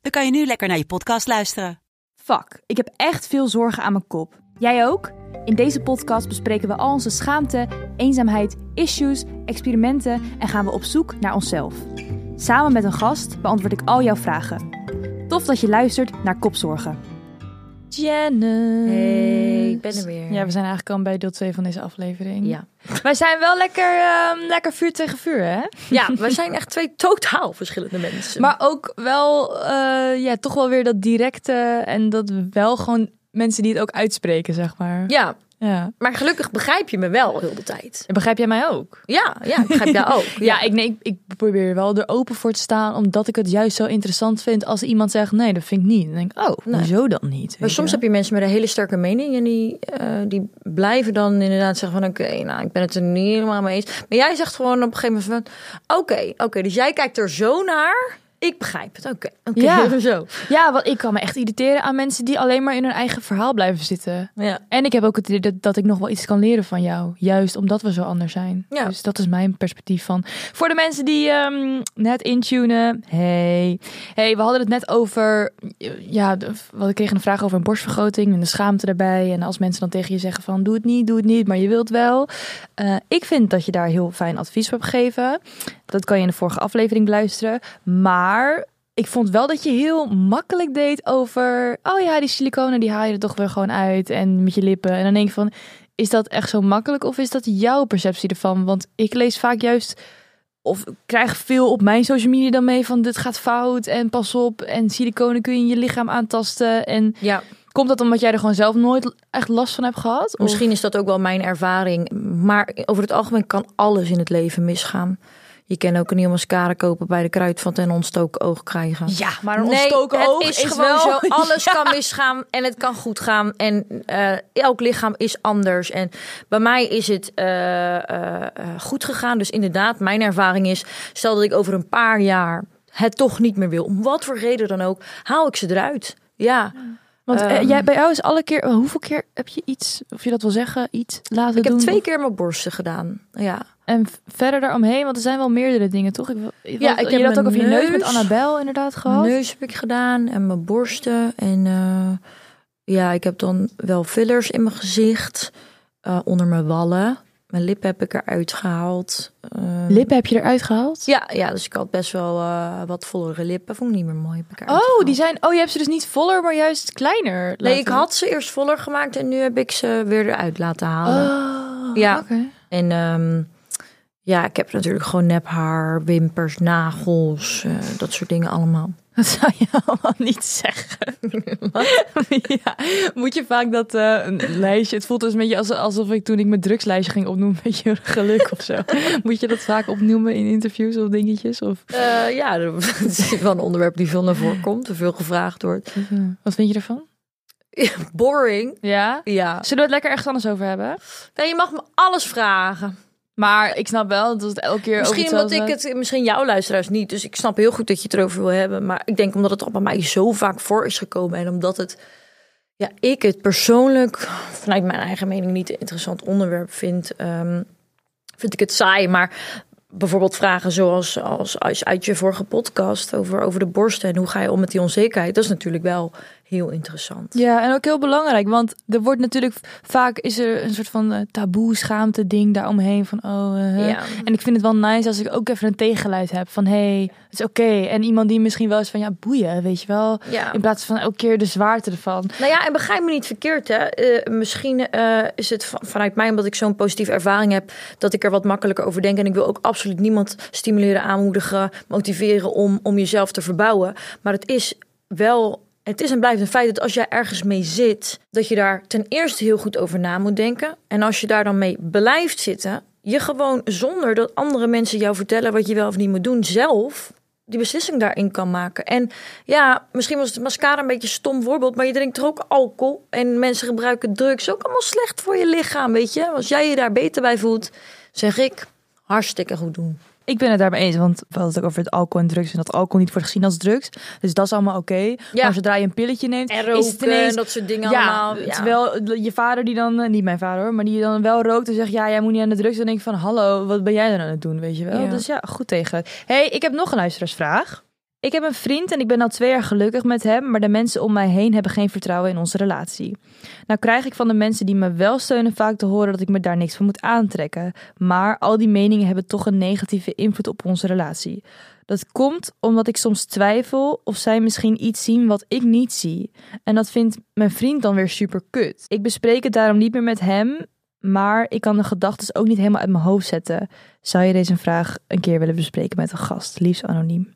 dan kan je nu lekker naar je podcast luisteren. Fuck, ik heb echt veel zorgen aan mijn kop. Jij ook? In deze podcast bespreken we al onze schaamte, eenzaamheid, issues, experimenten en gaan we op zoek naar onszelf. Samen met een gast beantwoord ik al jouw vragen. Tof dat je luistert naar Kopzorgen. Janice. Hey, ik ben er weer. Ja, we zijn eigenlijk al bij deel 2 van deze aflevering. Ja. Wij zijn wel lekker, ehm, lekker vuur tegen vuur, hè? Ja, we zijn echt twee totaal verschillende mensen. Maar ook wel, eh, ja, toch wel weer dat directe en dat wel gewoon mensen die het ook uitspreken, zeg maar. ja, Ja. maar gelukkig begrijp je me wel heel de tijd. En begrijp jij mij ook? Ja, ja, ik begrijp jou ook. Ja, ik, nee, ik, ik probeer wel er open voor te staan, omdat ik het juist zo interessant vind als iemand zegt, nee, dat vind ik niet. Dan denk ik, oh, Nee. hoezo dan niet? Maar soms je heb je mensen met een hele sterke mening en die, eh, die blijven dan inderdaad zeggen van oké, nou ik ben het er niet helemaal mee eens. Maar jij zegt gewoon op een gegeven moment van oké, oké, dus jij kijkt er zo naar. Ik begrijp het, oké, oké, Ja. zo. Ja, want ik kan me echt irriteren aan mensen die alleen maar in hun eigen verhaal blijven zitten. Ja. En ik heb ook het idee dat, dat ik nog wel iets kan leren van jou. Juist omdat we zo anders zijn. Ja. Dus dat is mijn perspectief van. Voor de mensen die ehm, net intunen. Hey. Hey, we hadden het net over. Ja, we kregen een vraag over een borstvergroting en de schaamte daarbij. En als mensen dan tegen je zeggen van doe het niet, doe het niet, maar je wilt wel. Eh, ik vind dat je daar heel fijn advies op hebt gegeven. Dat kan je in de vorige aflevering beluisteren. Maar ik vond wel dat je heel makkelijk deed over... oh ja, die siliconen die haal je er toch weer gewoon uit en met je lippen. En dan denk ik van, is dat echt zo makkelijk of is dat jouw perceptie ervan? Want ik lees vaak juist... Of krijg veel op mijn social media dan mee van dit gaat fout en pas op. En siliconen kun je in je lichaam aantasten. En ja, komt dat omdat jij er gewoon zelf nooit echt last van hebt gehad? Of- misschien is dat ook wel mijn ervaring. Maar over het algemeen kan alles in het leven misgaan. Je kan ook een nieuwe mascara kopen bij de kruidvat en ontstoken oog krijgen. Ja, maar een Nee, ontstoken het oog is, is, gewoon wel... zo. Alles kan misgaan en het kan goed gaan. En eh, elk lichaam is anders. En bij mij is het eh, eh, goed gegaan. Dus inderdaad, mijn ervaring is... stel dat ik over een paar jaar het toch niet meer wil... om wat voor reden dan ook, haal ik ze eruut. Ja, Want eh, Ehm. jij, bij jou is alle keer... Hoeveel keer heb je iets, of je dat wil zeggen, iets laten ik heb doen? twee keer mijn borsten gedaan. Ja, En verder daaromheen, want er zijn wel meerdere dingen, toch? Ik, Ja, ik je heb had ook mijn over je neus met. Annabel inderdaad gehad. mijn neus heb ik gedaan en mijn borsten. En eh, ja, ik heb dan wel fillers in mijn gezicht. eh, onder mijn wallen. Mijn lippen heb ik eruit gehaald. Ehm, Lippen heb je eruit gehaald? Ja, ja, dus ik had best wel eh, wat vollere lippen. Vond ik niet meer mooi. Heb ik eruit Oh, gehaald. die zijn. Oh, je hebt ze dus niet voller, maar juist kleiner. Nee, laten- ik had ze eerst voller gemaakt en nu heb ik ze weer eruit laten halen. Oh, Ja. En ehm, ja, ik heb natuurlijk gewoon nephaar, wimpers, nagels, eh, dat soort dingen allemaal. Dat zou je allemaal niet zeggen. ja, moet je vaak dat eh, een lijstje... Het voelt dus een beetje als, alsof ik toen ik mijn drugslijstje ging opnoemen... een beetje geluk of zo. moet je dat vaak opnoemen in interviews of dingetjes? Of, Eh, ja, dat is wel een onderwerp die veel naar voren komt, er veel gevraagd wordt. wat vind je ervan? Boring. Ja? Ja. Zullen we het lekker ergens anders over hebben? Nee, je mag me alles vragen. Maar ik snap wel dat het elke keer Misschien over omdat ik het, misschien jouw luisteraars niet. Dus ik snap heel goed dat je het erover wil hebben. Maar ik denk omdat het al bij mij zo vaak voor is gekomen. En omdat het, ja, ik het persoonlijk vanuit mijn eigen mening niet een interessant onderwerp vind. ehm, vind ik het saai. Maar bijvoorbeeld vragen zoals als, als uit je vorige podcast over, over de borsten. En hoe ga je om met die onzekerheid. Dat is natuurlijk wel heel interessant. Ja, en ook heel belangrijk, want er wordt natuurlijk vaak is er een soort van eh, taboe, schaamte ding daaromheen van oh. eh, Ja. En ik vind het wel nice als ik ook even een tegengeluid heb van hey, het is oké. En iemand die misschien wel eens van ja, boeien, weet je wel. Ja. In plaats van elke keer de zwaarte ervan. Nou ja, en begrijp me niet verkeerd, hè. Eh, misschien is het van- vanuit mij, omdat ik zo'n positieve ervaring heb, dat ik er wat makkelijker over denk. En ik wil ook absoluut niemand stimuleren, aanmoedigen, motiveren om, om jezelf te verbouwen. Maar het is wel, het is en blijft een feit dat als jij ergens mee zit, dat je daar ten eerste heel goed over na moet denken. En als je daar dan mee blijft zitten, je gewoon zonder dat andere mensen jou vertellen wat je wel of niet moet doen, zelf die beslissing daarin kan maken. En ja, misschien was het mascara een beetje een stom voorbeeld, maar je drinkt er ook alcohol en mensen gebruiken drugs. Ook allemaal slecht voor je lichaam, weet je. Als jij je daar beter bij voelt, zeg ik, hartstikke goed doen. Ik ben het daarmee eens, want we hadden het ook over het alcohol en drugs en dat alcohol niet wordt gezien als drugs. Dus dat is allemaal oké. Ja. Maar zodra je een pilletje neemt, En is het roken ineens en dat soort dingen ja, allemaal. Ja. terwijl je vader die dan, eh, niet mijn vader hoor, maar die dan wel rookt en zegt, ja, jij moet niet aan de drugs. Dan denk ik van, hallo, wat ben jij dan aan het doen, weet je wel? Dus ja, goed tegen. hey, ik heb nog een luisteraarsvraag. Ik heb een vriend en ik ben al twee jaar gelukkig met hem, maar de mensen om mij heen hebben geen vertrouwen in onze relatie. Nou krijg ik van de mensen die me wel steunen vaak te horen dat ik me daar niks van moet aantrekken. Maar al die meningen hebben toch een negatieve invloed op onze relatie. Dat komt omdat ik soms twijfel of zij misschien iets zien wat ik niet zie. En dat vindt mijn vriend dan weer super kut. Ik bespreek het daarom niet meer met hem, maar ik kan de gedachten ook niet helemaal uit mijn hoofd zetten. Zou je deze vraag een keer willen bespreken met een gast, liefst anoniem?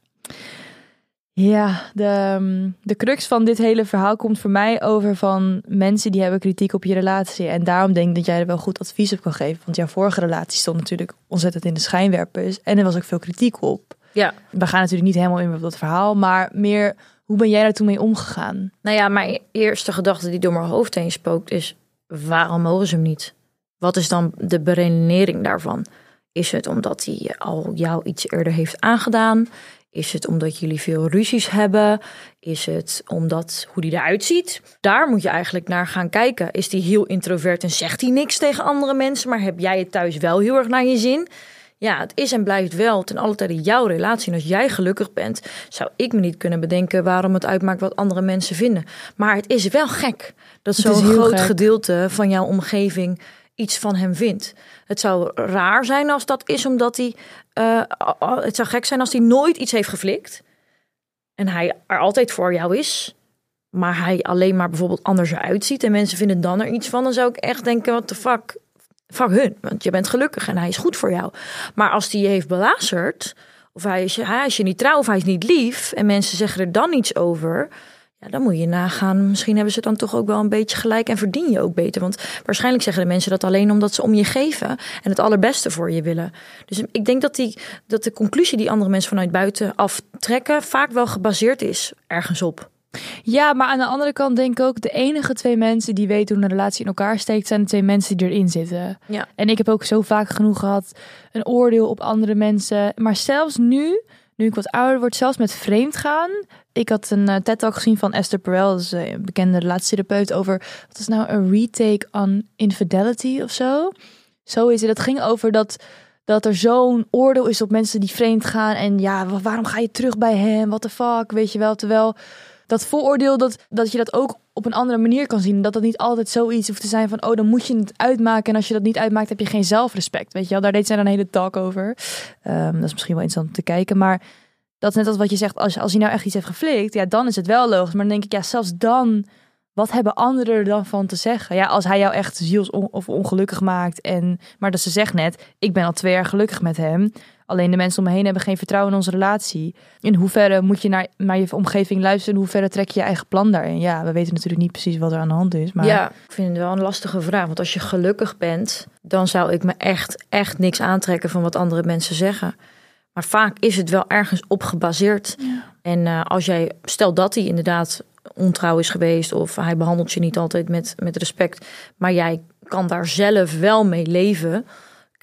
Ja, de, ehm, de crux van dit hele verhaal komt voor mij over van mensen die hebben kritiek op je relatie. En daarom denk ik dat jij er wel goed advies op kan geven. Want jouw vorige relatie stond natuurlijk ontzettend in de schijnwerpers. En er was ook veel kritiek op. ja. We gaan natuurlijk niet helemaal in op dat verhaal, maar meer hoe ben jij daar toen mee omgegaan? Nou ja, mijn eerste gedachte die door mijn hoofd heen spookt is: waarom mogen ze hem niet? Wat is dan de beredenering daarvan? Is het omdat hij al jou iets eerder heeft aangedaan? Is het omdat jullie veel ruzies hebben? Is het omdat hoe die eruit ziet? Daar moet je eigenlijk naar gaan kijken. Is hij heel introvert en zegt hij niks tegen andere mensen, maar heb jij het thuis wel heel erg naar je zin? Ja, het is en blijft wel ten alle tijde jouw relatie. En als jij gelukkig bent, zou ik me niet kunnen bedenken waarom het uitmaakt wat andere mensen vinden. Maar het is wel gek dat zo'n groot gek. gedeelte van jouw omgeving iets van hem vindt. Het zou raar zijn als dat is omdat hij. eh, het zou gek zijn als hij nooit iets heeft geflikt. En hij er altijd voor jou is. Maar hij alleen maar bijvoorbeeld anders eruit ziet. En mensen vinden dan er iets van. Dan zou ik echt denken: wat de fuck. Fuck hun. Want je bent gelukkig en hij is goed voor jou. Maar als die je heeft belazerd. Of hij is, hij is je niet trouw of hij is niet lief. En mensen zeggen er dan iets over. Ja, dan moet je nagaan. Misschien hebben ze dan toch ook wel een beetje gelijk en verdien je ook beter. Want waarschijnlijk zeggen de mensen dat alleen omdat ze om je geven en het allerbeste voor je willen. Dus ik denk dat, die, dat de conclusie die andere mensen vanuit buiten aftrekken vaak wel gebaseerd is ergens op. Ja, maar aan de andere kant denk ik ook, de enige twee mensen die weten hoe een relatie in elkaar steekt, zijn de twee mensen die erin zitten. Ja. En ik heb ook zo vaak genoeg gehad een oordeel op andere mensen. Maar zelfs nu, nu ik wat ouder word, zelfs met vreemd gaan. Ik had een eh, TED-talk gezien van Esther Perel, dat is eh, een bekende relatietherapeut, over wat is nou een retake on infidelity of zo. Zo is het. Dat ging over dat, dat er zo'n oordeel is op mensen die vreemd gaan. En ja, wa- waarom ga je terug bij hem? What the fuck, weet je wel. Terwijl dat vooroordeel, dat, dat je dat ook op een andere manier kan zien. Dat dat niet altijd zoiets hoeft te zijn van, oh, dan moet je het uitmaken. En als je dat niet uitmaakt, heb je geen zelfrespect. Weet je wel, daar deed zij dan een hele talk over. Ehm, dat is misschien wel interessant om te kijken. Maar dat is net als wat je zegt, als, als hij nou echt iets heeft geflikt, ja, dan is het wel logisch. Maar dan denk ik, ja, zelfs dan, wat hebben anderen er dan van te zeggen? Ja, als hij jou echt ziels of ongelukkig maakt. En, maar dat ze zegt net, ik ben al twee jaar gelukkig met hem. Alleen de mensen om me heen hebben geen vertrouwen in onze relatie. In hoeverre moet je naar, naar je omgeving luisteren? In hoeverre trek je je eigen plan daarin? Ja, we weten natuurlijk niet precies wat er aan de hand is. Maar Ja, ik vind het wel een lastige vraag. Want als je gelukkig bent, dan zou ik me echt, echt niks aantrekken van wat andere mensen zeggen. Maar vaak is het wel ergens op gebaseerd. En eh, als jij, stel dat hij inderdaad ontrouw is geweest of hij behandelt je niet altijd met, met respect, maar jij kan daar zelf wel mee leven.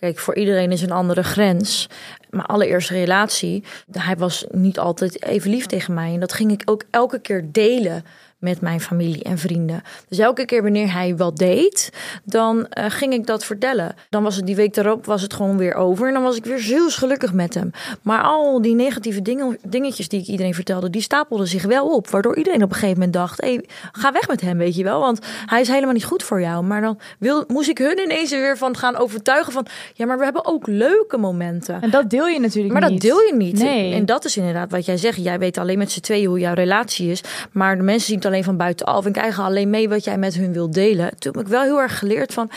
Kijk, voor iedereen is een andere grens. Mijn allereerste relatie, hij was niet altijd even lief tegen mij. En dat ging ik ook elke keer delen met mijn familie en vrienden. Dus elke keer wanneer hij wat deed, dan eh, ging ik dat vertellen. Dan was het die week daarop was het gewoon weer over. En dan was ik weer zielsgelukkig met hem. Maar al die negatieve dingen, dingetjes die ik iedereen vertelde, die stapelden zich wel op. Waardoor iedereen op een gegeven moment dacht, hey, ga weg met hem, weet je wel. Want hij is helemaal niet goed voor jou. Maar dan wil, moest ik hun ineens er weer van gaan overtuigen van... ja, maar we hebben ook leuke momenten. En dat deel je natuurlijk Maar niet. dat deel je niet. Nee. En dat is inderdaad wat jij zegt. Jij weet alleen met z'n tweeën hoe jouw relatie is. Maar de mensen zien het alleen van buitenaf. En krijgen alleen mee wat jij met hun wilt delen. Toen heb ik wel heel erg geleerd van...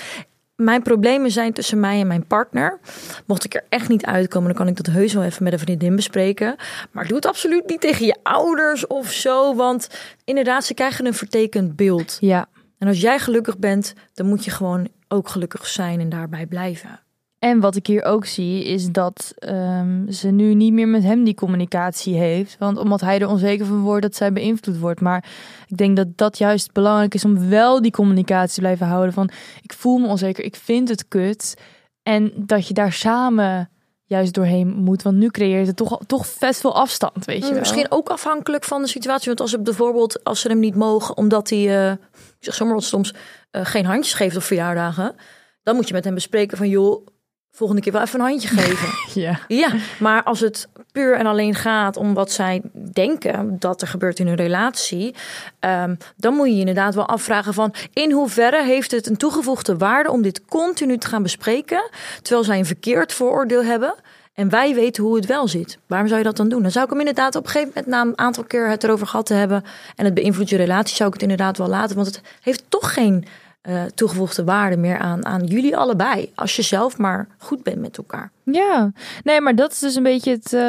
Mijn problemen zijn tussen mij en mijn partner. Mocht ik er echt niet uitkomen, dan kan ik dat heus wel even met een vriendin bespreken. Maar doe het absoluut niet tegen je ouders of zo. Want inderdaad, ze krijgen een vertekend beeld. Ja. En als jij gelukkig bent, dan moet je gewoon ook gelukkig zijn en daarbij blijven. En wat ik hier ook zie, is dat ehm, ze nu niet meer met hem die communicatie heeft. Want omdat hij er onzeker van wordt dat zij beïnvloed wordt. Maar ik denk dat dat juist belangrijk is om wel die communicatie te blijven houden. Van ik voel me onzeker, ik vind het kut. En dat je daar samen juist doorheen moet. Want nu creëert het toch, toch vet veel afstand, weet je wel. Misschien ook afhankelijk van de situatie. Want als ze bijvoorbeeld, als ze hem niet mogen, omdat hij, ik zeg zomaar wat soms, eh, geen handjes geeft op verjaardagen. Dan moet je met hem bespreken van, joh, volgende keer wel even een handje geven. Ja. ja, maar als het puur en alleen gaat om wat zij denken dat er gebeurt in hun relatie, ehm, dan moet je je inderdaad wel afvragen van in hoeverre heeft het een toegevoegde waarde om dit continu te gaan bespreken, terwijl zij een verkeerd vooroordeel hebben. En wij weten hoe het wel zit. Waarom zou je dat dan doen? Dan zou ik hem inderdaad op een gegeven moment na een aantal keer het erover gehad te hebben. En het beïnvloedt je relatie, zou ik het inderdaad wel laten. Want het heeft toch geen eh, toegevoegde waarde meer aan, aan jullie allebei. Als je zelf maar goed bent met elkaar. Ja, nee, maar dat is dus een beetje het. eh,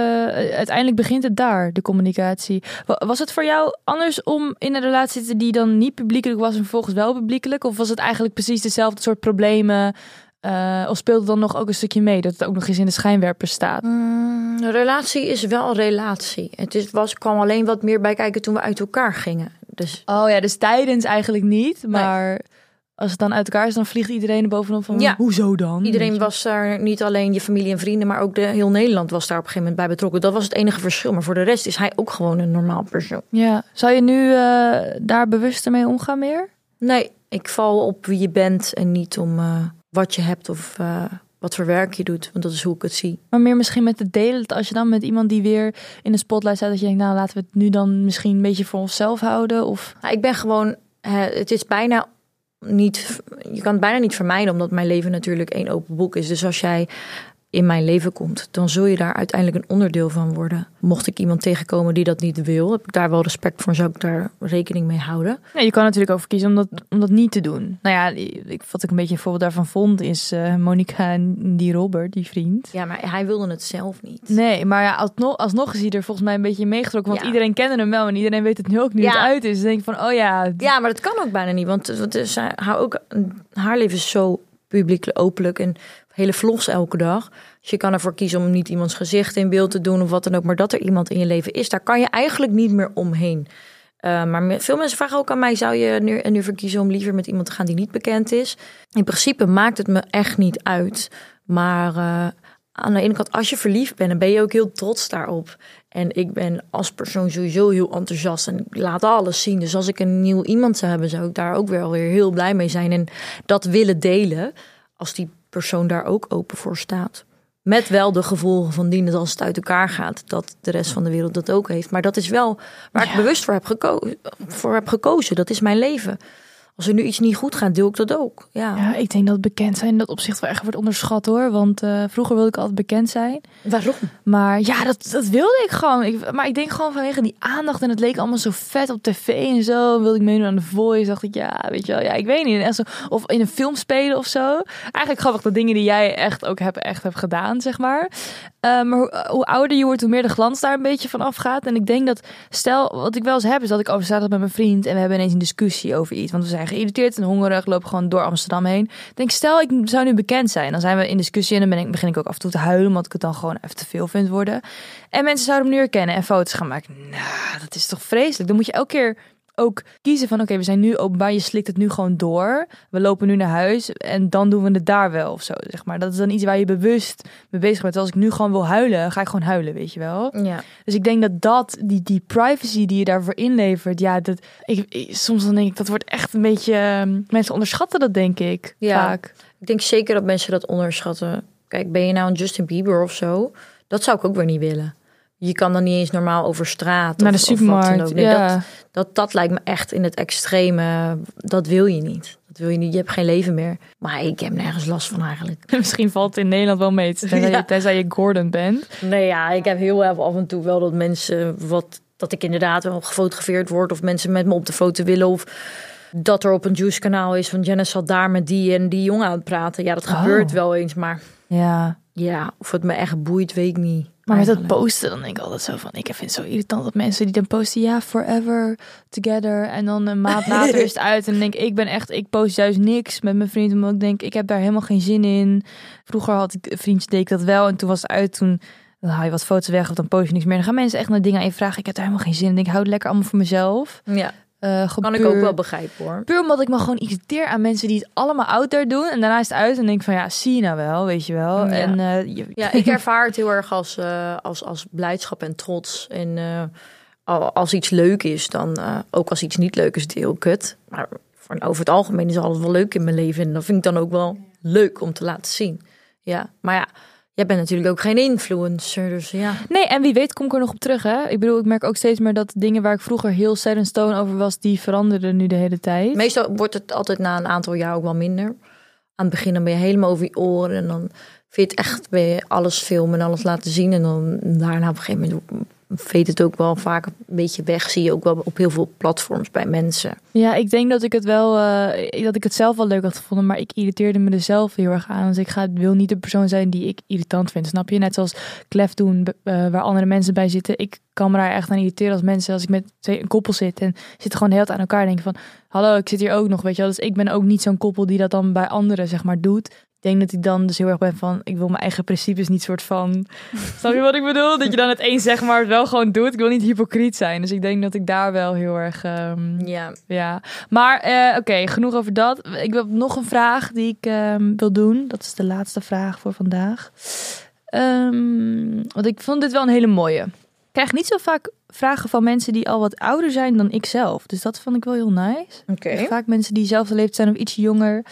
uiteindelijk begint het daar, de communicatie. Wa- Was het voor jou anders om in een relatie te zitten die dan niet publiekelijk was en vervolgens wel publiekelijk? Of was het eigenlijk precies dezelfde soort problemen? Eh, of speelde dan nog ook een stukje mee dat het ook nog eens in de schijnwerpers staat? Mm, relatie is wel een relatie. Het is, was, kwam alleen wat meer bij kijken toen we uit elkaar gingen. Dus Oh ja, dus tijdens eigenlijk niet. Maar als het dan uit elkaar is, dan vliegt iedereen er bovenop van Ja. hoezo dan? iedereen was daar, niet alleen je familie en vrienden, maar ook de, heel Nederland was daar op een gegeven moment bij betrokken. Dat was het enige verschil. Maar voor de rest is hij ook gewoon een normaal persoon. Ja, zou je nu eh, daar bewuster mee omgaan meer? Nee, ik val op wie je bent en niet om eh, wat je hebt of eh, wat voor werk je doet. Want dat is hoe ik het zie. Maar meer misschien met het delen. Dat als je dan met iemand die weer in de spotlight staat, dat je denkt, nou laten we het nu dan misschien een beetje voor onszelf houden. Of Nou, ik ben gewoon, het is bijna niet, je kan het bijna niet vermijden, omdat mijn leven natuurlijk één open boek is. Dus als jij in mijn leven komt, dan zul je daar uiteindelijk een onderdeel van worden. Mocht ik iemand tegenkomen die dat niet wil, heb ik daar wel respect voor, zou ik daar rekening mee houden. ja, je kan natuurlijk ook kiezen om dat, om dat niet te doen. Nou ja, ik, wat ik een beetje een voorbeeld daarvan vond, is eh Monica en die Robert, die vriend. Ja, maar hij wilde het zelf niet. Nee, maar ja, alsnog, alsnog is hij er volgens mij een beetje meegetrokken. Want Ja. iedereen kende hem wel en iedereen weet het nu ook nu Ja. het uit is. Dan denk ik van, oh ja, Ja, maar dat kan ook bijna niet, want het is, eh, haar, ook, haar leven is zo publiek, openlijk en hele vlogs elke dag. Dus je kan ervoor kiezen om niet iemands gezicht in beeld te doen of wat dan ook, maar dat er iemand in je leven is, daar kan je eigenlijk niet meer omheen. Eh, maar veel mensen vragen ook aan mij: zou je nu, nu voor kiezen om liever met iemand te gaan die niet bekend is? In principe maakt het me echt niet uit. Maar eh, aan de ene kant, als je verliefd bent, dan ben je ook heel trots daarop. En ik ben als persoon sowieso heel enthousiast en laat alles zien. Dus als ik een nieuw iemand zou hebben, zou ik daar ook wel weer heel blij mee zijn. En dat willen delen, als die persoon daar ook open voor staat. Met wel de gevolgen van dien dat als het uit elkaar gaat, dat de rest van de wereld dat ook heeft. Maar dat is wel waar ik bewust voor heb, geko voor heb gekozen. Dat is mijn leven. Als er nu iets niet goed gaat, deel ik dat ook. Ja. ja, ik denk dat bekend zijn in dat opzicht wel echt wordt onderschat hoor. Want eh, vroeger wilde ik altijd bekend zijn. Waarom? Maar ja, dat, dat wilde ik gewoon. Ik, maar ik denk gewoon vanwege die aandacht. En het leek allemaal zo vet op tv en zo. Wilde ik meedoen aan de Voice. Dacht ik, ja, weet je wel. Ja, ik weet niet. Echt zo, of in een film spelen of zo. Eigenlijk grappig de dingen die jij echt ook hebt, echt hebt gedaan, zeg maar. Eh, maar hoe, hoe ouder je wordt, hoe meer de glans daar een beetje van afgaat. En ik denk dat, stel, wat ik wel eens heb, is dat ik over zaterdag met mijn vriend. En we hebben ineens een discussie over iets. Want we zijn geïrriteerd en hongerig. Lopen gewoon door Amsterdam heen. Denk, stel, ik zou nu bekend zijn. Dan zijn we in discussie en dan ben ik, begin ik ook af en toe te huilen. Omdat ik het dan gewoon even te veel vind worden. En mensen zouden me nu herkennen en foto's gaan maken. Nou, dat is toch vreselijk. Dan moet je elke keer ook kiezen van oké, we zijn nu openbaar, je slikt het nu gewoon door. We lopen nu naar huis en dan doen we het daar wel of zo, zeg maar. Dat is dan iets waar je bewust mee bezig bent. Als ik nu gewoon wil huilen, ga ik gewoon huilen, weet je wel. Ja. Dus ik denk dat dat, die, die privacy die je daarvoor inlevert, ja, dat, ik, ik- soms dan denk ik, dat wordt echt een beetje, ehm, mensen onderschatten dat denk ik, Ja. vaak. Ik denk zeker dat mensen dat onderschatten. Kijk, ben je nou een Justin Bieber of zo? Dat zou ik ook weer niet willen. Je kan dan niet eens normaal over straat. Naar de supermarkt, ook. Nee, ja. dat, dat, dat lijkt me echt in het extreme. Dat wil je niet. Dat wil je niet. Je hebt geen leven meer. Maar ik heb nergens last van eigenlijk. Misschien valt het in Nederland wel mee, tenzij, Ja. je, tenzij je Gordon bent. Nee, ja, ik heb heel even af en toe wel dat mensen wat dat ik inderdaad wel gefotografeerd word of mensen met me op de foto willen of dat er op een juice kanaal is van Janice zat daar met die en die jongen aan het praten. Ja, dat Oh. gebeurt wel eens, maar Ja, ja, of het me echt boeit, weet ik niet. Maar met dat posten, dan denk ik altijd zo van... Ik vind het zo irritant dat mensen die dan posten... Ja, forever together. En dan een maand later is het uit. En dan denk ik, ik ben echt... Ik post juist niks met mijn vriend. Omdat ik denk, ik heb daar helemaal geen zin in. Vroeger had ik een vriendje, deed ik dat wel. En toen was het uit, toen... Dan haal je wat foto's weg of dan post je niks meer. Dan gaan mensen echt naar dingen aan je vragen. Ik heb daar helemaal geen zin in. Ik hou het lekker allemaal voor mezelf. Ja, Eh, kan ik ook wel begrijpen hoor. Puur omdat ik me gewoon irriteer aan mensen die het allemaal out there doen. En daarna is het uit en denk van ja, zie je nou wel, weet je wel. Ja. En eh, je- Ja, ik ervaar het heel erg als, eh, als, als blijdschap en trots. En al- als iets leuk is, dan ook als iets niet leuk is, het heel kut. Maar over het algemeen is alles wel leuk in mijn leven. En dat vind ik dan ook wel leuk om te laten zien. Ja, maar ja, jij bent natuurlijk ook geen influencer. Dus ja. Nee, en wie weet kom ik er nog op terug, hè. Ik bedoel, ik merk ook steeds meer dat dingen waar ik vroeger heel set in stone over was, die veranderen nu de hele tijd. Meestal wordt het altijd na een aantal jaar ook wel minder. Aan het begin dan ben je helemaal over je oren. En dan vind je het echt ben je alles filmen en alles laten zien. En dan daarna op een gegeven moment veet het ook wel vaak een beetje weg. Zie je ook wel op heel veel platforms bij mensen. Ja, ik denk dat ik het wel, eh, dat ik het zelf wel leuk had gevonden, maar ik irriteerde me er zelf heel erg aan. Dus ik ga, wil niet de persoon zijn die ik irritant vind, snap je? Net zoals klef doen, eh, waar andere mensen bij zitten. Ik kan me daar echt aan irriteren als mensen, als ik met twee, een koppel zit en zitten gewoon heel aan elkaar en denk van, hallo, ik zit hier ook nog, weet je wel. Dus ik ben ook niet zo'n koppel die dat dan bij anderen, zeg maar, doet. Ik denk dat ik dan dus heel erg ben van, ik wil mijn eigen principes niet soort van, snap je wat ik bedoel? Dat je dan het een zeg maar wel gewoon doet. Ik wil niet hypocriet zijn, dus ik denk dat ik daar wel heel erg... ehm, Ja, ja, maar eh, oké, genoeg over dat. Ik heb nog een vraag die ik ehm, wil doen. Dat is de laatste vraag voor vandaag. Ehm, want ik vond dit wel een hele mooie. Ik krijg niet zo vaak vragen van mensen die al wat ouder zijn dan ik zelf. Dus dat vond ik wel heel nice. oké. Echt Vaak mensen die zelf leeftijd zijn of iets jonger.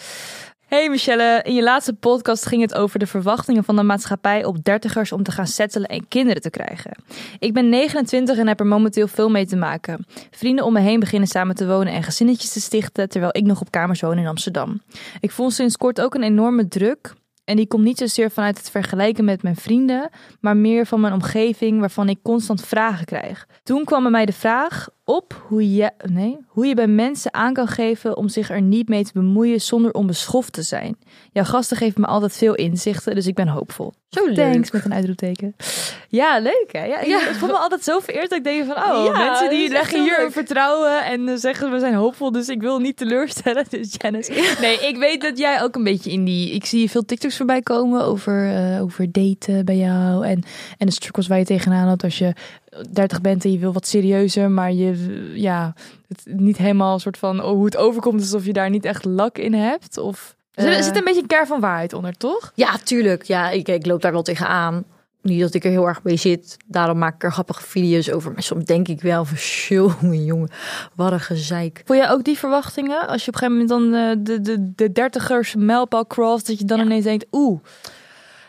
Hey Michelle, in je laatste podcast ging het over de verwachtingen van de maatschappij op dertigers om te gaan settelen en kinderen te krijgen. Ik ben 29 en heb er momenteel veel mee te maken. Vrienden om me heen beginnen samen te wonen en gezinnetjes te stichten, terwijl ik nog op kamers woon in Amsterdam. Ik voel sinds kort ook een enorme druk. En die komt niet zozeer vanuit het vergelijken met mijn vrienden, maar meer van mijn omgeving waarvan ik constant vragen krijg. Toen kwam bij mij de vraag op hoe je, nee, hoe je bij mensen aan kan geven om zich er niet mee te bemoeien zonder onbeschoft te zijn. Jouw gasten geven me altijd veel inzichten, dus ik ben hoopvol. Zo leuk. Thanks met een uitroepteken. Ja, leuk hè? Ja, Ja. Ik voel me altijd zo vereerd dat ik denk van, oh, Ja, mensen die leggen hier leuk. hun vertrouwen en eh, zeggen we zijn hoopvol, dus ik wil niet teleurstellen. Dus Janice. Nee, ik weet dat jij ook een beetje in die, ik zie veel TikToks voorbij komen over, eh, over daten bij jou en, en de struggles waar je tegenaan had als je 30 bent en je wil wat serieuzer, maar je, ja, het niet helemaal een soort van, oh, hoe het overkomt alsof je daar niet echt lak in hebt. Of, er Eh. zit een beetje een kern van waarheid onder, toch? Ja, tuurlijk. Ja, ik, ik loop daar wel tegenaan. Niet dat ik er heel erg mee zit. Daarom maak ik er grappige video's over. Maar soms denk ik wel van, jongen, jongen, wat een gezeik. Voel jij ook die verwachtingen? Als je op een gegeven moment dan eh, de, de, de dertigers mijlpaal cross, dat je dan ineens denkt, oeh,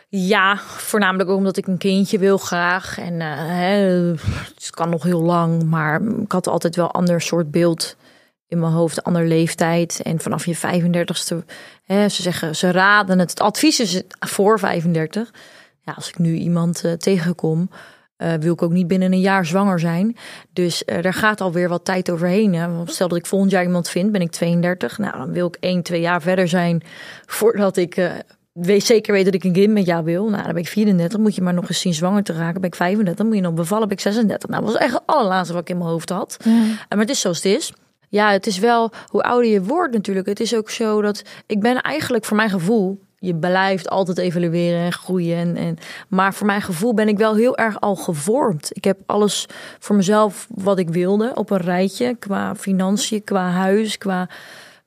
Ja, voornamelijk ook omdat ik een kindje wil graag. En eh, het kan nog heel lang, maar ik had altijd wel een ander soort beeld in mijn hoofd, ander leeftijd. En vanaf je 35ste, hè, ze zeggen, ze raden het. Advies is voor 35. Ja, als ik nu iemand eh, tegenkom, eh, wil ik ook niet binnen een jaar zwanger zijn. Dus daar gaat alweer wat tijd overheen. Hè. Stel dat ik volgend jaar iemand vind, ben ik 32. Nou, dan wil ik 1, 2 jaar verder zijn voordat ik weet, zeker weet dat ik een kind met jou wil. Nou, dan ben ik 34. Moet je maar nog eens zien zwanger te raken. Ben ik 35. Dan moet je nog bevallen. Ben ik 36. Nou, dat was echt het allerlaatste wat ik in mijn hoofd had. Eh, Maar het is zoals het is. Ja, het is wel hoe ouder je wordt natuurlijk. Het is ook zo dat ik ben eigenlijk voor mijn gevoel. Je blijft altijd evalueren en groeien. En, en, maar voor mijn gevoel ben ik wel heel erg al gevormd. Ik heb alles voor mezelf wat ik wilde op een rijtje. Qua financiën, qua huis, qua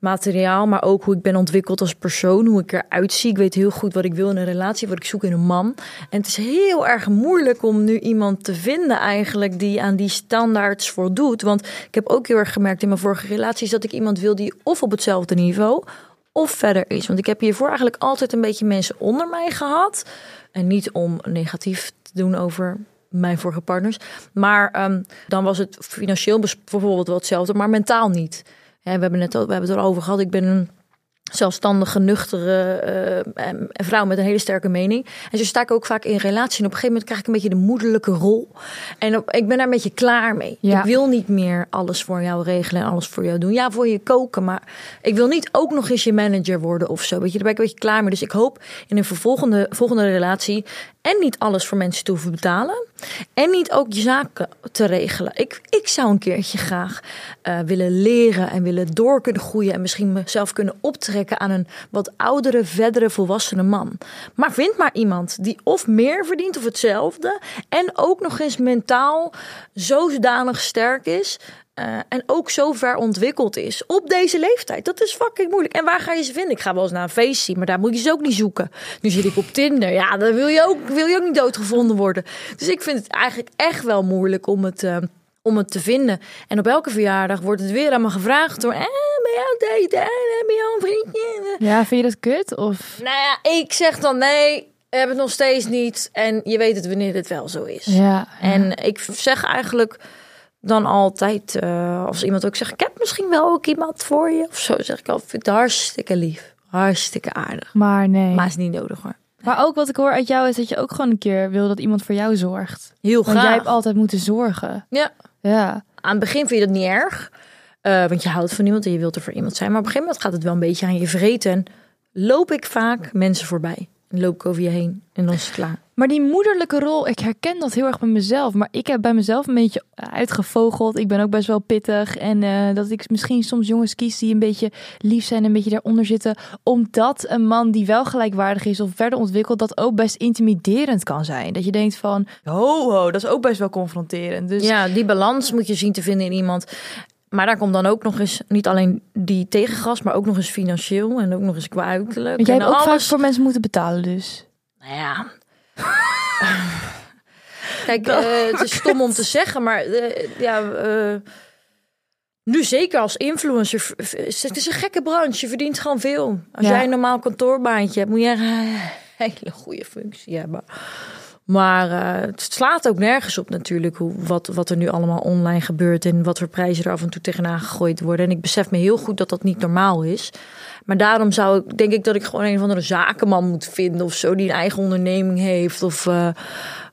materiaal. Maar ook hoe ik ben ontwikkeld als persoon. Hoe ik eruit zie. Ik weet heel goed wat ik wil in een relatie. Wat ik zoek in een man. En het is heel erg moeilijk om nu iemand te vinden eigenlijk. Die aan die standaards voldoet. Want ik heb ook heel erg gemerkt in mijn vorige relaties. Dat ik iemand wil die of op hetzelfde niveau of verder is. Want ik heb hiervoor eigenlijk altijd een beetje mensen onder mij gehad. En niet om negatief te doen over mijn vorige partners. Maar ehm, dan was het financieel bijvoorbeeld wel hetzelfde, maar mentaal niet. We hebben net al, we hebben het erover gehad. Ik ben een zelfstandige, nuchtere eh, en vrouw met een hele sterke mening. En zo sta ik ook vaak in relatie. En op een gegeven moment krijg ik een beetje de moederlijke rol. En op, ik ben daar een beetje klaar mee. Ja. Ik wil niet meer alles voor jou regelen en alles voor jou doen. Ja, voor je koken, maar ik wil niet ook nog eens je manager worden of zo. Weet je, daar ben ik een beetje klaar mee. Dus ik hoop in een vervolgende volgende relatie en niet alles voor mensen te hoeven betalen. En niet ook je zaken te regelen. Ik, ik zou een keertje graag uh, willen leren en willen door kunnen groeien. En misschien mezelf kunnen optrekken aan een wat oudere, verdere, volwassene man. Maar vind maar iemand die of meer verdient of hetzelfde. En ook nog eens mentaal zodanig sterk is uh, en ook zo ver ontwikkeld is op deze leeftijd. Dat is fucking moeilijk. En waar ga je ze vinden? Ik ga wel eens naar een feest zien, maar daar moet je ze ook niet zoeken. Nu zit ik op Tinder. Ja, dan wil je ook, wil je ook niet doodgevonden worden. Dus ik vind het eigenlijk echt wel moeilijk om het, uh, om het te vinden. En op elke verjaardag wordt het weer aan me gevraagd door... Eh, ben daten? Eh, ben jij een vriendje? Ja, vind je dat kut? Of... Nou ja, ik zeg dan nee heb het nog steeds niet. En je weet het wanneer het wel zo is. Ja, ja. En ik zeg eigenlijk dan altijd, uh, als iemand ook zegt, ik heb misschien wel ook iemand voor je. Of zo zeg ik al, vind het hartstikke lief. Hartstikke aardig. Maar nee. Maar is niet nodig hoor. Maar ook wat ik hoor uit jou is dat je ook gewoon een keer wil dat iemand voor jou zorgt. Heel graag. Want jij hebt altijd moeten zorgen. Ja. Ja. Aan het begin vind je dat niet erg. Uh, want je houdt van iemand en je wilt er voor iemand zijn. Maar op een gegeven moment gaat het wel een beetje aan je vreten. En loop ik vaak mensen voorbij. En loop ik over je heen en dan is het klaar. Maar die moederlijke rol, ik herken dat heel erg bij mezelf. Maar ik heb bij mezelf een beetje uitgevogeld. Ik ben ook best wel pittig. En uh, dat ik misschien soms jongens kies die een beetje lief zijn en een beetje daaronder zitten. Omdat een man die wel gelijkwaardig is of verder ontwikkeld, dat ook best intimiderend kan zijn. Dat je denkt van, ho ho, dat is ook best wel confronterend. Dus ja, die balans moet je zien te vinden in iemand. Maar daar komt dan ook nog eens niet alleen die tegengas, maar ook nog eens financieel en ook nog eens qua uiterlijk. Want jij hebt ook alles. vaak voor mensen moeten betalen dus. Nou ja. Kijk, uh, het is stom om te zeggen, maar uh, ja, uh, nu zeker als influencer. Het is een gekke branche, je verdient gewoon veel. Als Ja. jij een normaal kantoorbaantje hebt, moet je een hele goede functie hebben. Maar eh, het slaat ook nergens op natuurlijk hoe, wat, wat er nu allemaal online gebeurt en wat voor prijzen er af en toe tegenaan gegooid worden. En ik besef me heel goed dat dat niet normaal is. Maar daarom zou ik, denk ik dat ik gewoon een of andere zakenman moet vinden of zo, die een eigen onderneming heeft. Of, eh,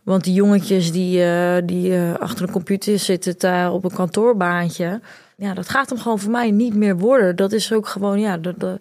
want die jongetjes die, eh, die achter een computer zitten op een kantoorbaantje. Ja, dat gaat hem gewoon voor mij niet meer worden. Dat is ook gewoon, ja, dat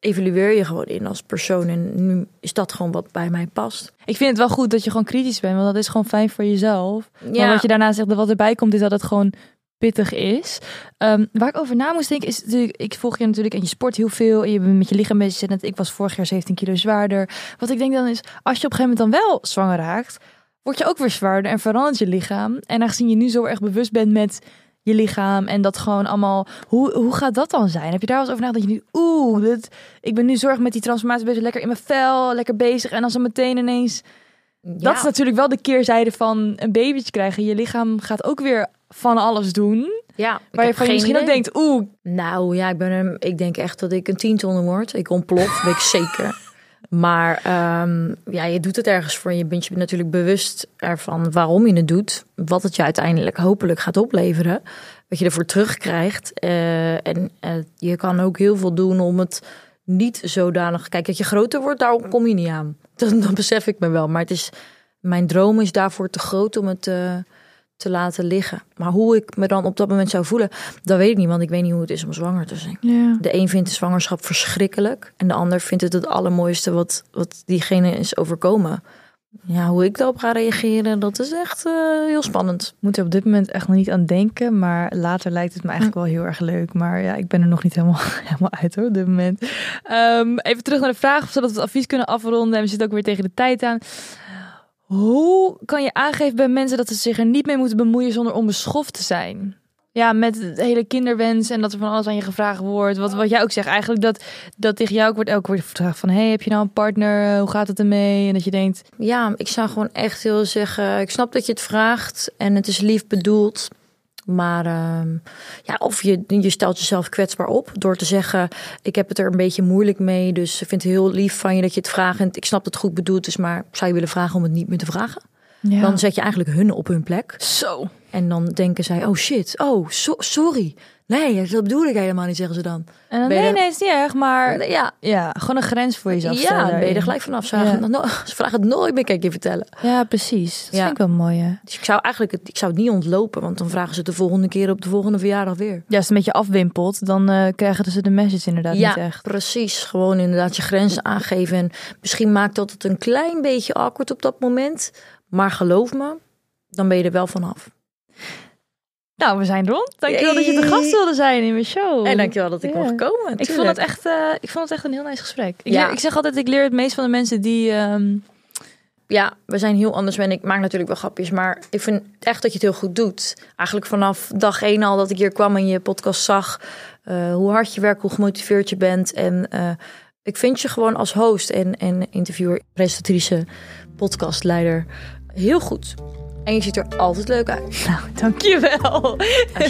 evalueer je gewoon in als persoon. En nu is dat gewoon wat bij mij past. Ik vind het wel goed dat je gewoon kritisch bent, want dat is gewoon fijn voor jezelf. Ja. Maar wat je daarna zegt, dat wat erbij komt, is dat het gewoon pittig is. Ehm, waar ik over na moest denken, is natuurlijk, ik volg je natuurlijk en je sport heel veel. En je bent met je lichaam bezig. En ik was vorig jaar 17 kilo zwaarder. Wat ik denk dan is, als je op een gegeven moment dan wel zwanger raakt, word je ook weer zwaarder en verandert je lichaam. En aangezien je nu zo erg bewust bent met je lichaam en dat gewoon allemaal, hoe, hoe gaat dat dan zijn? Heb je daar wel eens over nagedacht dat je nu, oeh, dit, ik ben nu zorg met die transformatie bezig, lekker in mijn vel, lekker bezig. En dan zo meteen ineens dat is natuurlijk wel de keerzijde van een babytje krijgen. Je lichaam gaat ook weer van alles doen. ja, Waar je van je misschien ook denkt, oeh, Nou ja, ik, ben een, ik denk echt dat ik een tientonner word. Ik ontplof, weet ik zeker. Maar ehm, ja, je doet het ergens voor. Je bent je natuurlijk bewust ervan waarom je het doet. Wat het je uiteindelijk hopelijk gaat opleveren. Wat je ervoor terugkrijgt. Eh, en eh, je kan ook heel veel doen om het niet zodanig... Kijk, dat je groter wordt, daar kom je niet aan. Dat, dat besef ik me wel. Maar het is, mijn droom is daarvoor te groot om het eh, te laten liggen. Maar hoe ik me dan op dat moment zou voelen, dat weet ik niet. Want ik weet niet hoe het is om zwanger te zijn. ja. De een vindt de zwangerschap verschrikkelijk. En de ander vindt het het allermooiste wat, wat diegene is overkomen. Ja, hoe ik daarop ga reageren, dat is echt eh, heel spannend. moet er op dit moment echt nog niet aan denken. Maar later lijkt het me eigenlijk wel heel erg leuk. Maar ja, ik ben er nog niet helemaal, helemaal uit hoor, op dit moment. Ehm, even terug naar de vraag, zodat we het advies kunnen afronden. En we zitten ook weer tegen de tijd aan. Hoe kan je aangeven bij mensen dat ze zich er niet mee moeten bemoeien zonder onbeschoft te zijn? Ja, met het hele kinderwens en dat er van alles aan je gevraagd wordt. Wat, wat jij ook zegt, eigenlijk dat, dat tegen jou ook wordt elke keer gevraagd van... hey, heb je nou een partner? Hoe gaat het ermee? En dat je denkt, Ja, ik zou gewoon echt heel zeggen, ik snap dat je het vraagt en het is lief bedoeld. Maar ehm, ja, of je, je stelt jezelf kwetsbaar op door te zeggen: Ik heb het er een beetje moeilijk mee. Dus ik vind het heel lief van je dat je het vraagt. En ik snap dat het goed bedoeld is, maar zou je willen vragen om het niet meer te vragen? ja. Dan zet je eigenlijk hun op hun plek. Zo. En dan denken zij, oh shit, oh, so- sorry. Nee, dat bedoel ik helemaal niet, zeggen ze dan. En dan, nee, er- nee, is niet erg, maar Ja, ja, gewoon een grens voor jezelf ja stellen. dan ben je er gelijk vanaf. Ze vragen, Ja. het no- ze vragen het nooit meer, ik je vertellen. Ja, precies. Dat Ja. vind ik wel mooi, hè? Dus ik zou eigenlijk het, ik zou het niet ontlopen, want dan vragen ze het de volgende keer op de volgende verjaardag weer. Ja, als het een beetje afwimpelt, dan eh, krijgen ze de message inderdaad ja, niet echt. precies. Gewoon inderdaad je grenzen aangeven. En misschien maakt dat het een klein beetje awkward op dat moment. Maar geloof me, dan ben je er wel vanaf. Nou, we zijn rond. Dankjewel dat je te Yay. gast wilde zijn in mijn show. En dankjewel dat ik Ja. mocht komen. Ik vond, het echt, eh, ik vond het echt een heel nice gesprek. Ik, Ja. leer- ik zeg altijd, ik leer het meest van de mensen die... ehm, Ja, we zijn heel anders. En ik maak natuurlijk wel grapjes, maar ik vind echt dat je het heel goed doet. Eigenlijk vanaf dag één al dat ik hier kwam en je podcast zag. eh, hoe hard je werkt, hoe gemotiveerd je bent. En eh, ik vind je gewoon als host en, en interviewer, presentatrice, podcastleider heel goed. En je ziet er altijd leuk uit. Nou, dankjewel.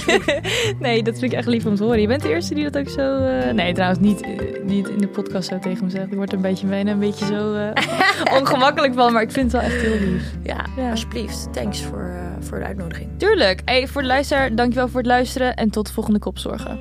nee, dat vind ik echt lief om te horen. Je bent de eerste die dat ook zo... eh, Nee, trouwens niet, eh, niet in de podcast zo tegen me zegt. Ik word er een beetje bijna een beetje zo eh, ongemakkelijk van. Maar ik vind het wel echt heel lief. Ja, Ja. alsjeblieft. Thanks voor, voor de uitnodiging. Tuurlijk. Hey, voor de luisteraar, dankjewel voor het luisteren. En tot de volgende kopzorgen.